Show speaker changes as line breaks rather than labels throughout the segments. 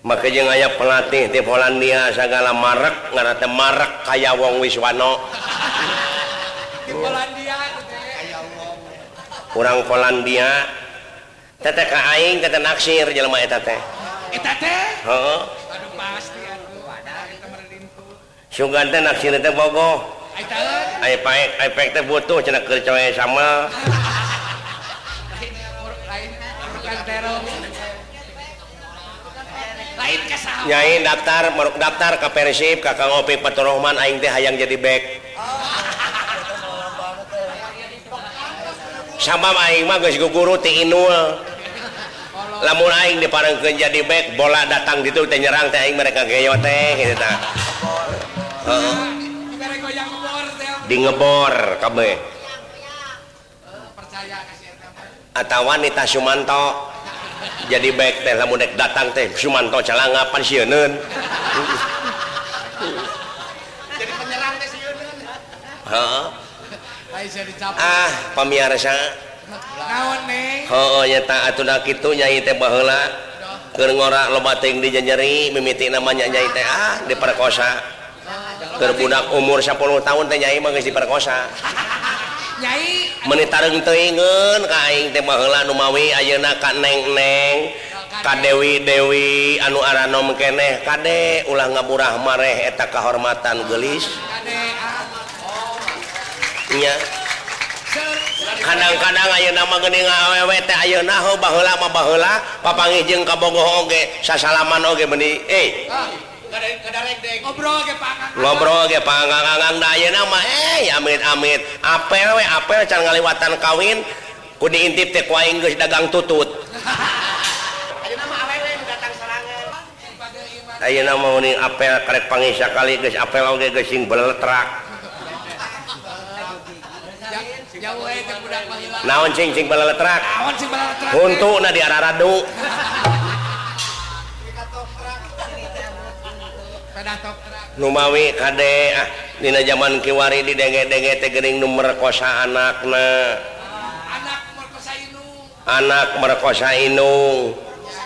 maka jeung aya pelatih di Polandia segala Maret ngarata marek kaya wong Wiswano. Kurang Polandia kaya wong. Urang Polandia. Teteh ka aing teteh naksir jelema eta teh
eta teh
heeh.
Aduh pasti aduh ada eta merlintu
sugan teh naksir teh bogoh. Ai paek ai paek teh butuh cenah keur coe sama. tukang terong lain nyai daftar meruk daftar ke Persib kakak ngopi Petrohman aing teh hayang jadi back. Oh. Sama aing mah geus guru ti inul. Lamun aing diparengkeun jadi back bola datang ditu teh nyerang teh aing mereka gayo teh gitu tah. Heeh. Di ngebor kabeh. Percaya. atau wanita Sumanto. Jadi baik teh lamun dek datang teh. Sumanto calanga pensiunan jadi penyerang teh sieuneun. Heeh. Ah pemirsa naon neng? Heuh nyata atuh da kitu nyai teh baheula. Keur ngora loba teuing dijenjeri mimiti namanya nyai teh ah diperkosa. Ah, Keur budak umur 10 tahun teh nyai mah geus diperkosa. menitareng teingen kaing teh baheula nu mawi ayeuna ka neng-neng ka dewi-dewi anu aranom keneh. Kade ulah ngaburah mareh eta kahormatan gelis nya. Kadang-kadang ayo nama gening awewe teh ayo naho baheula mah baheula papanggih jeung kabogoh oge sasalaman oge meni eh ngobrol eh amit amit. Apel we apel can ngaliwatan kawin ku diintip teh ku aing geus dagang tutut. Ayeuna mah meuning apel karek pangisa kali geus apel oge geus sing beletrak naon cing cing beletrak untuk na di araradu. Numawi Kade ah Dina zaman Kiwari di denge-denge tegering nu kosa anakna. Anak merkosa Inung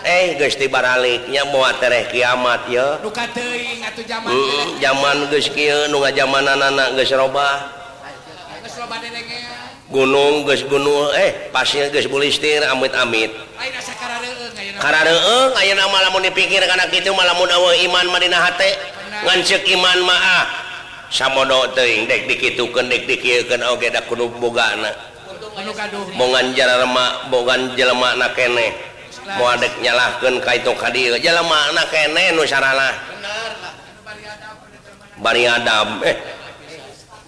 eh geus baraliknya moa tereh kiamat ya zaman mm, zaman kieu nu zaman anak-anak Guroba gunung guys gunung eh pasir guys bulistir amit amit Karareueung ayeuna nama lamun dipikir karena gitu malamun eueuh iman Madina hati ngancek iman maaf ah, samodo teuing dek dikitukan dek dikieukeun oge da kudu bogana. Mongan jalma bogan jelema na keneh mau adek nyalahkeun ka itu ka dieu. Jalma na keneh nu sarana. Bari adab eh.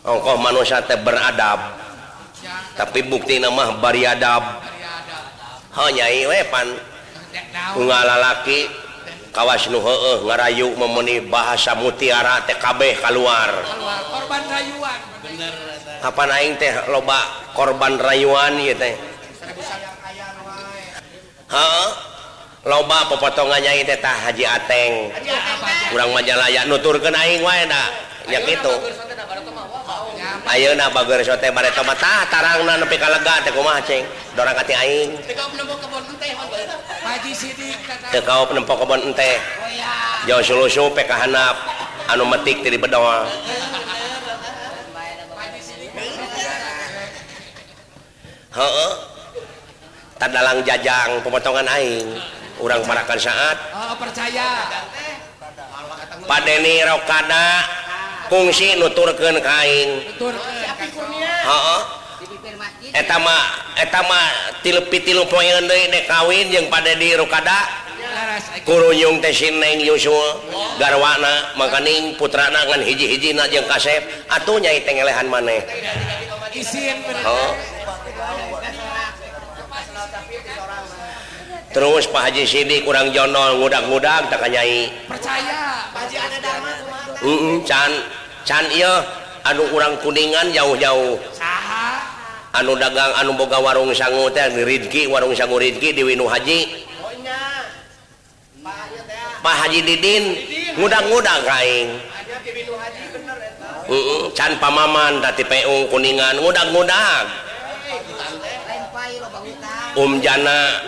Ongkoh manusia teh beradab. tapi bukti nama bariadab. Hanya unggal lalaki kawas nu ngarayu memeni bahasa mutiara TKB keluar korban rayuan. Bener, apa naing teh loba korban rayuan ya teh? Loba pepotongannya teh Haji Ateng. Kurang majalah ya nuturken aing dah. Ya gitu Ayeuna bager sote bare mata tarangna nepi ka lega teh kumaha ceng dorang kati aing. Teu nempo kebon ente Sidik jauh sulusu pek hanap. Anu metik ti bedoa. Heeh. Tadalang jajang pemotongan aing. Urang marakan saat. Oh percaya. Padeni rokada. fungsi nuturken kain. Tilepi tilu poin kawin yang pada dirukada kurung garwana makaning putranangan hiji-hiji najeng kasep. Atuh nyai tengelehan maneh. Terus Pak Haji Sidik kurang Jonol mudah-mudahan tak nyai. Percaya. Can. can il anu urang kuningan jauh-jauh. Anu dagang anu boga warung sanggu Ridki warung sanggu Ridki di Winu Haji. Pak Haji Didin mudah-mudah kain can pamaman tadi peung kuningan ngudang-ngudang Um Jana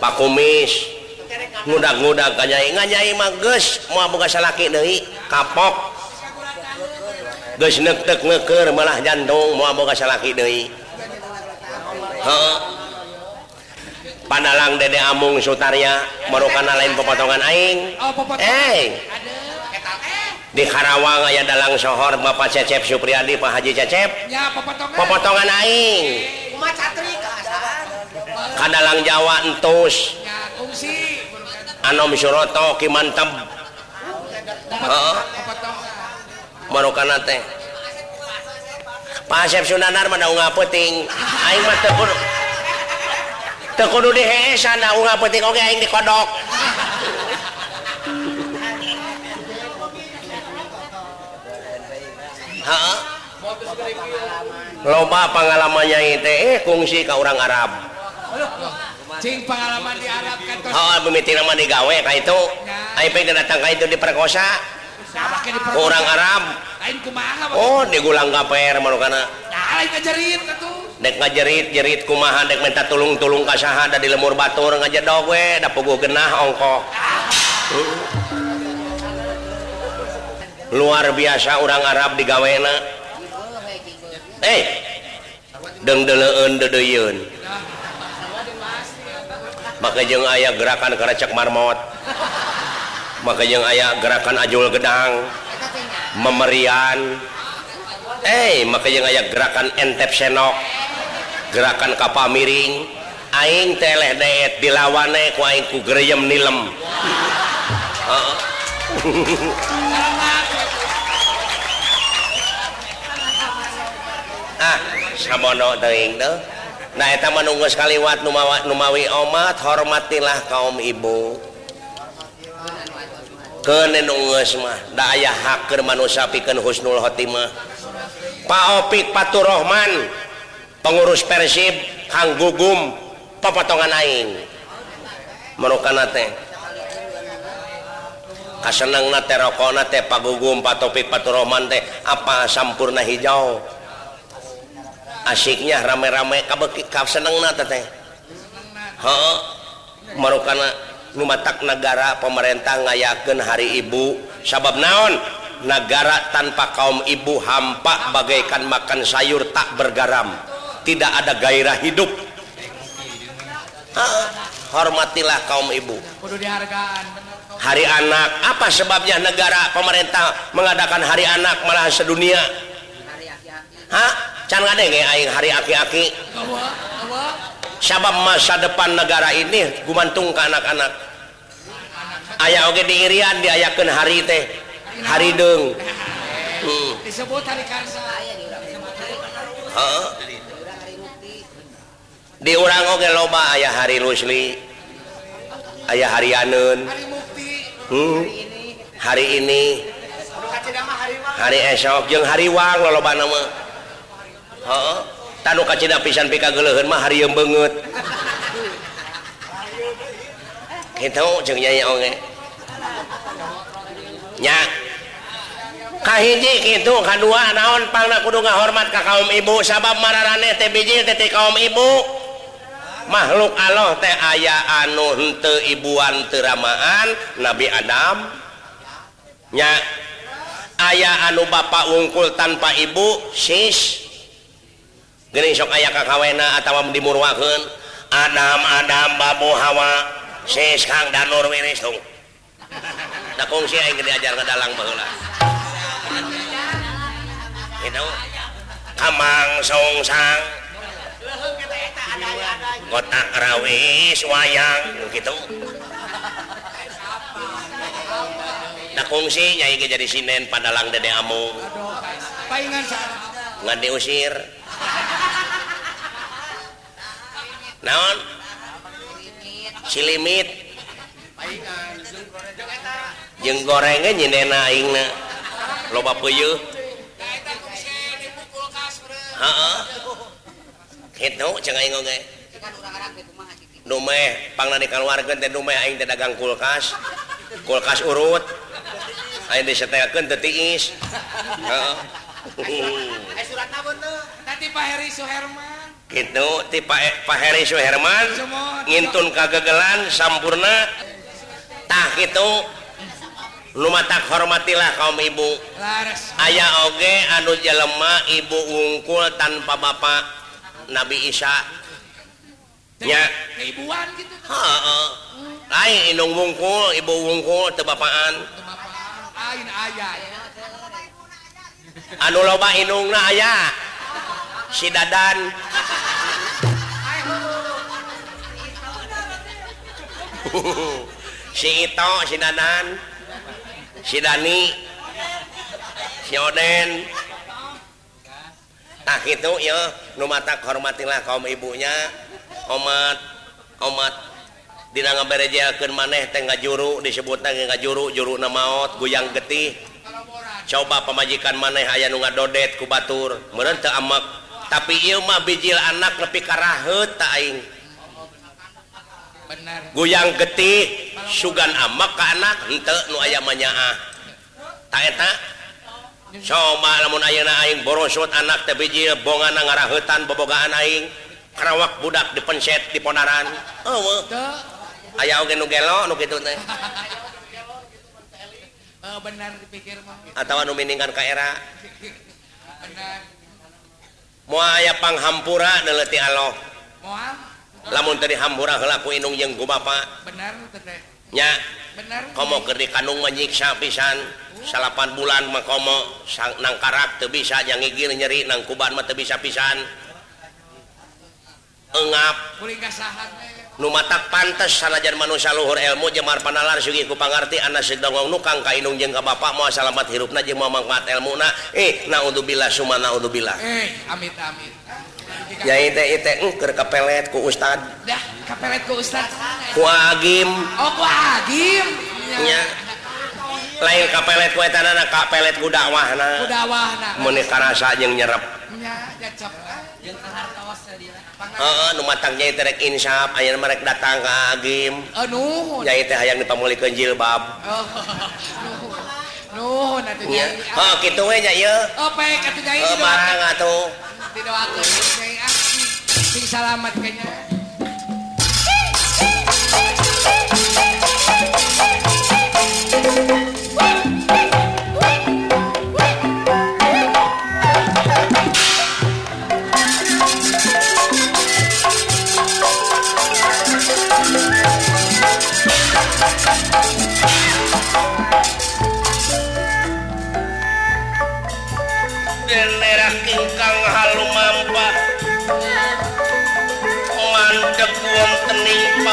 Pak Kumis mudah-mudah kanyai nganyai mages mau buka salaki dari kapok. geneker malah jantung mauki Panalang Dede Amung Sutarya Marokana lain pepotongan aing. Eh. Di Karawang aya dalang sohor Bapak Cecep Supriyadi Pak Haji Cecep. Pepotongan. Aing. Kadalang Jawa entus. Anom Suroto Heeh. Marokana teh. Pak Asep Sunanar mana unga peting aing mah teu kudu teu kudu dihesan unga peting oge aing dikodok. Heeh. Loba pengalamannya itu eh kungsi ke orang Arab.
Cing pengalaman di Arab kan
oh, pemimpin nama digawe kayak itu. Aing pengen datang kayak itu diperkosa. orang Arab. Oh digulang
atuh.
Dek ngajerit jerit kumahan dek minta tulung-tulung kasahada di lemur batur ngajedog dowe da pugu genah ongkok. Luar biasa orang Arab digawena eh deng deleun dedeyeun. Maka jeung aya gerakan karena cek marmot. maka yang aya gerakan ajul gedang memerian. Eh maka yang aya gerakan entep senok gerakan kapal miring. Aing teleh deet dilawane eh, ku aing ku gereyem nilem. Heeh. Ah samono teuing teh. Nah eta manunggeus kaliwat numawi omat hormatilah kaum ibu. daya keur manusia piken Husnul Khotimah. Pak Opik Paturrahman pengurus Persib Kang Gugum pepotongan Aing. Merukan teh kasenengna teh Pak Gugum Pak Topik Paturrahman teh apa sampurna hijau? Asiknya rame-rame kabeki kap seneng teh. Merukan merupakan negara pemerintah ngayaken hari ibu. Sabab naon? Negara tanpa kaum ibu hampak bagaikan makan sayur tak bergaram. Tidak ada gairah hidup. Hormatilah kaum ibu. Hari anak apa sebabnya negara pemerintah mengadakan hari anak malah sedunia? Hah? hari aki-aki sabab masa depan negara ini gumantung ke anak-anak. Ayaah oke diirian diayakan hari teh. Hari deng hmm. disebut hari karsa. Di orang oke loba ayah hari Rusli. Ayah harianun hmm. hari ini. Hari esok yang hari wang loba nama. Oh tanu kacida pisan pika gelehen mah harium banget eh. kitu jeung nyanyi oge nya. Kahiji kitu kadua naon pangna kudu ngahormat ka kaum ibu. Sabab mararaneh teh bijil teh kaum ibu. Makhluk Allah teh aya anu henteu ibuan teu ramaan Nabi Adam. Nya. Aya anu bapak wungkul tanpa ibu sis. Gering sok aya kakawena atau dimurwakeun Adam Adam babu Hawa sis Kang Danur Wiris tung. Da kungsi aing diajar ka dalang baheula. itu Kamang songsang. Kotak rawis wayang gitu. Da kungsi nyai jadi sinen padalang dede amung. Paingan diusir. naon? Silimit jeng gorengnya nyinena aingna. Loba puyuh. Heeh. Kitu cing aing oge. Dumeh pangna dikaluarkeun teh dumeh aing teh dagang kulkas. Kulkas urut. Aing disetelkeun teu tiis. Heeh. gitu ti Pak e, Heri Suherman ngintun kagegelan sampurnatah itu rumah tak hormatilah kaum ibu. Ayaah oge anu jelema ibu ungkul tanpa bapak Nabi Isa. Isanya lain inung wungkul ibu wungkul tebapaan lain aya. anu loba inungna aya. Si dadan. Si ito si dadan. Si dani. Si oden. Ah, tak itu ya. Nu mata hormatilah kaum ibunya. Omat omat. Dina ngaberejekeun maneh teh juru disebutna nggak juru juru na maot goyang getih. coba pemajikan maneh aya nu ngadodet ku batur. Meureun teu amek tapi ieu mah bijil anak nepi ka raheut ta aing. Goyang getih sugan amek ka anak henteu nu aya manyaah ta eta? Coba lamun ayeuna aing borosot anak teh bijil bongana ngaraheutan bobogaan aing. Karawak budak dipenset di ponaran eueuh aya oge nu gelo nu kitu teh. Eh, benar dipikir mah atawa nu miningan ka era. Mau aya panghampura neleti Allah moal lamun tadi heula helaku inung yang ku bapak benar nya benar komo kerdi kandung menyiksa pisan. Uh. Salapan bulan mah komo sang nang karak teu bisa nyangigir nyeri nang kuban mah teu bisa pisan. Engap. Kuring kasahan nu mata pantas sanajan manusia Luhur ilmu Jemar panalar Sugi kupangarti anak sedongong nukang kainung jeng ka bapak mau salamat hirup na jeng mau mangkat ilmu na eh naudzubillah suma naudzubillah. Eh amit amit. Ya ite ite engker kepelet ku ustad. Dah kepelet ku ustad. Ku agim. Oh ku agim? Nya lain kepelet ku etanana kepelet ku dakwah na ku dakwah na menikah rasa jeng nyerep. Ya jacap matangnya Insya aya mereka datang game yang dipamuli Kenjil bab gitunya salamat kayaknya.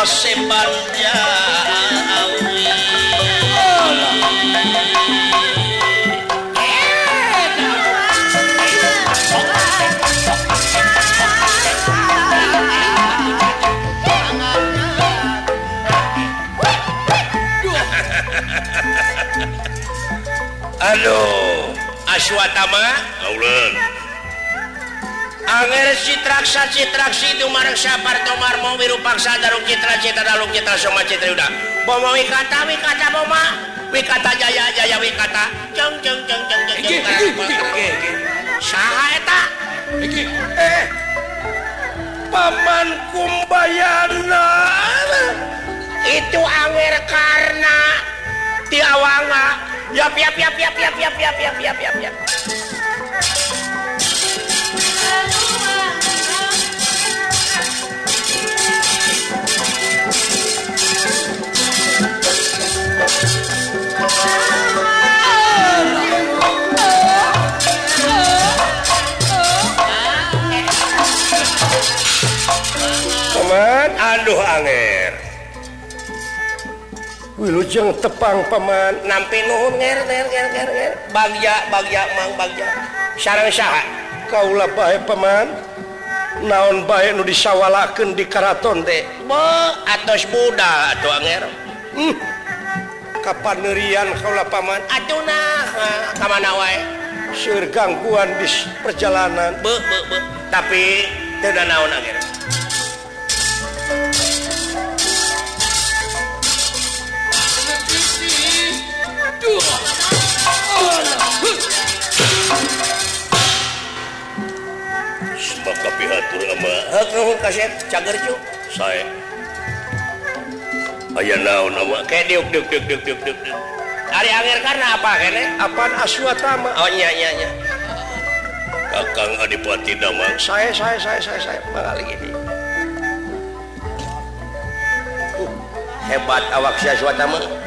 sepan jawi Halo Aswatama. Kaulan Citraksa Citraksi itu marang sabar Tomar mau biru paksa daru Citra Citra dalu kita semua Citra udah. Bomo wikata wikata boma. Wikata jaya jaya wikata. Jeng jeng jeng jeng jeng jeng saha eta? Eh. Paman kumbayana itu anger karena tiawanga yap yap yap yap yap yap yap yap yap yap yap wilujeng tepang Paman. Nampi Nuhun bagja bagja Mang bagja. Sarang saha? Kaulah bae Paman. Naon bae nu disawalakeun di Karaton teh? Be atos budak atuh Anger hmm. kapanerian kaulah Paman. Acuh nah kamana wae? Seur gangguan di perjalanan. Be, be, be. tapi teu naon Anger maka pihatur ama hak nuhun kaset cager cu sae aya naon ama ke diuk diuk diuk diuk diuk diuk ari anger karena apa kene apaan aswata mah oh nya nya nya kakang adipati damang. Saya saya saya saya saya. Mengalih gini uh, hebat awak si aswata mah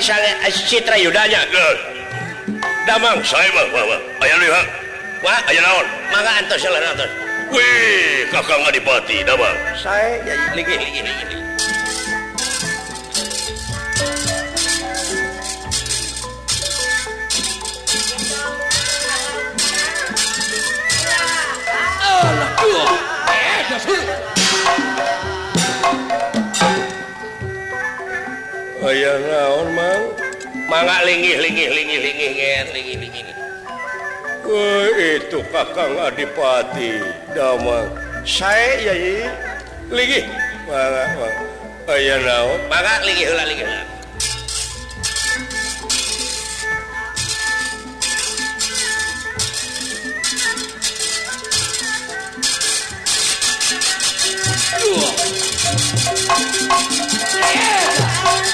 Citra Yudanya damang saya aya lihat Wah. Ayo naon? Maka antos jalan antos wih kakak nggak dipati damang saya jadi ligi ligi ligi Oh, no. Oh, eh, aya naon mang. Mangga linggih linggih linggih linggih nget linggih linggih Wih, itu kakang adipati damang. Saya yai linggih. Mangga mangga aya naon mangga linggih heula linggih. heula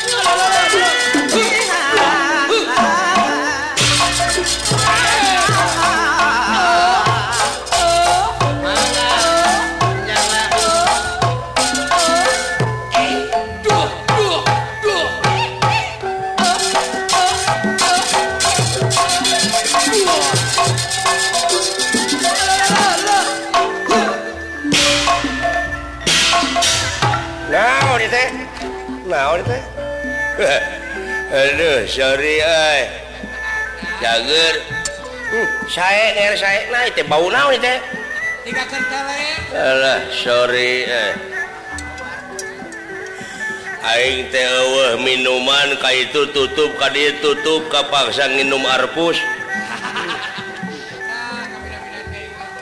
Hallelujah. sorry jager saya saya nah teh bau naon teh alah sorry eh aing teh eueuh minuman ka itu tutup ka dieu tutup kapaksa nginum arpus.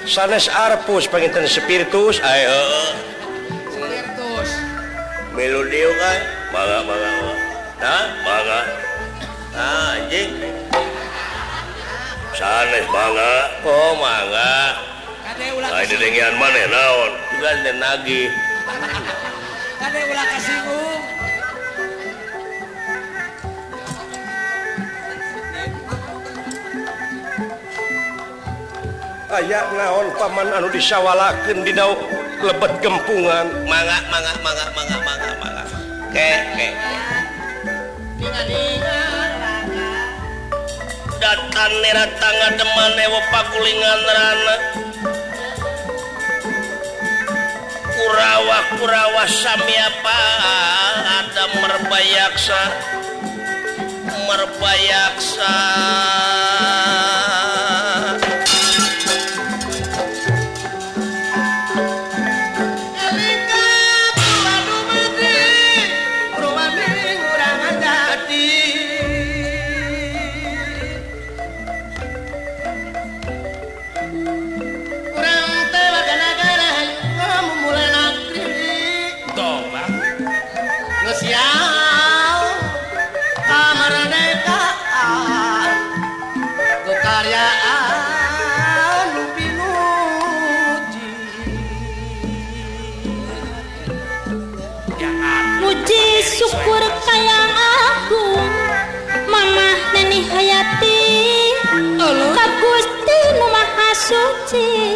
Sanes arpus panginten spiritus ae heueuh
spiritus.
Melu dieu kan mangga mangga baga nah Ah, anjing. Sanes mangga oh mangga lain dedengian mana naon? Juga dan nagih.
kade ulah kasinggung
ayak naon paman anu disawalakeun di dauk lebet gempungan. Mangga mangga mangga mangga mangga mangga ke ke ningali datang neratanga demanewa pakulingan rana. Kurawa-kurawa Samiapa ada merbayaksa merbayaksa
सोचे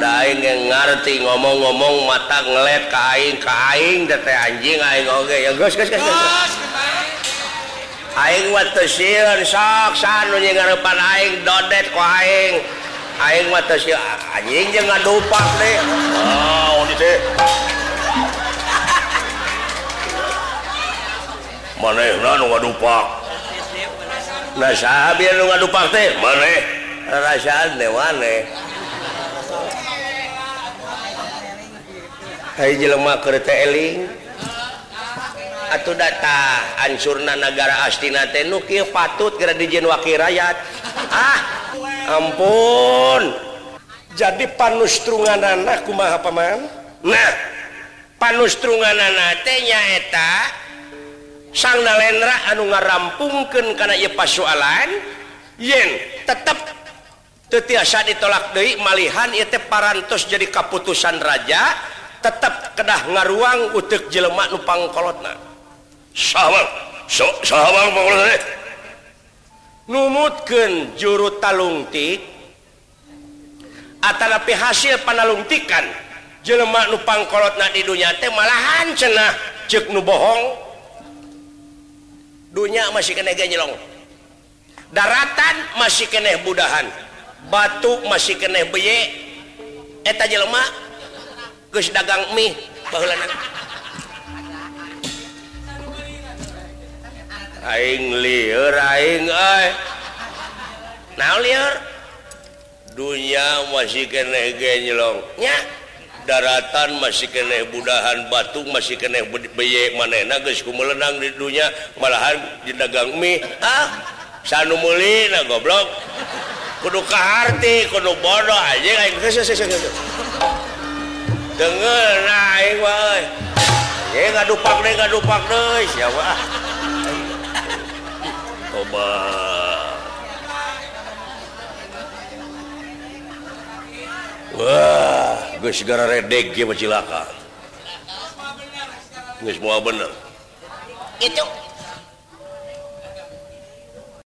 Daing
ngerti ngomong-ngomong mata ngelet kain aing ke aing tete anjing aing oge ya geus geus geus. Aing mah teu sieun sok sanu ngarepan aing dodet ku aing. Aing mah teu sieun anjing jeung ngadupak deui. Oh, ini teh. Manehna nu ngadupak. Nah, saha bieu nu ngadupak teh? Maneh perasaan lewaneh jelemah keling atau data ansurna negara astina Nuki patut ke dijen wakil rakyat. Ah ampun. Jadi panustrungan anakku ma paman? Nah panustrungan anaknyaeta sang Nalendra anu ngarampungken karena ia pasalan yen tetap tetiasa ditolak Dewi malihan itu parantos jadi keputusan raja tetap kedah ngaruang utek jelemak nupang kolotna sawang juru talungtik atanapi hasil panalungtikan jelemak nupang kolotna di dunia teh malahan cenah cek nu bohong. Dunia masih kena nyelong daratan masih keneh budahan. batu masih keneh beye. Eta jelema geus dagang mie baheulanan aing lieur aing euy naon lieur? Dunya masih kene ge nya? Daratan masih keeh budahan batu masih keeh beye manehna geus kumelenang di dunya malahan di dagang mie. Ah sanu meuli na goblok. kudu kahati kudu bodoh aja aing geus geus geus denger nah aing wae ye ngadupak deui ngadupak deui siapa ah coba. Wah geus gara redeg ge bacilaka geus moal bener. Gitu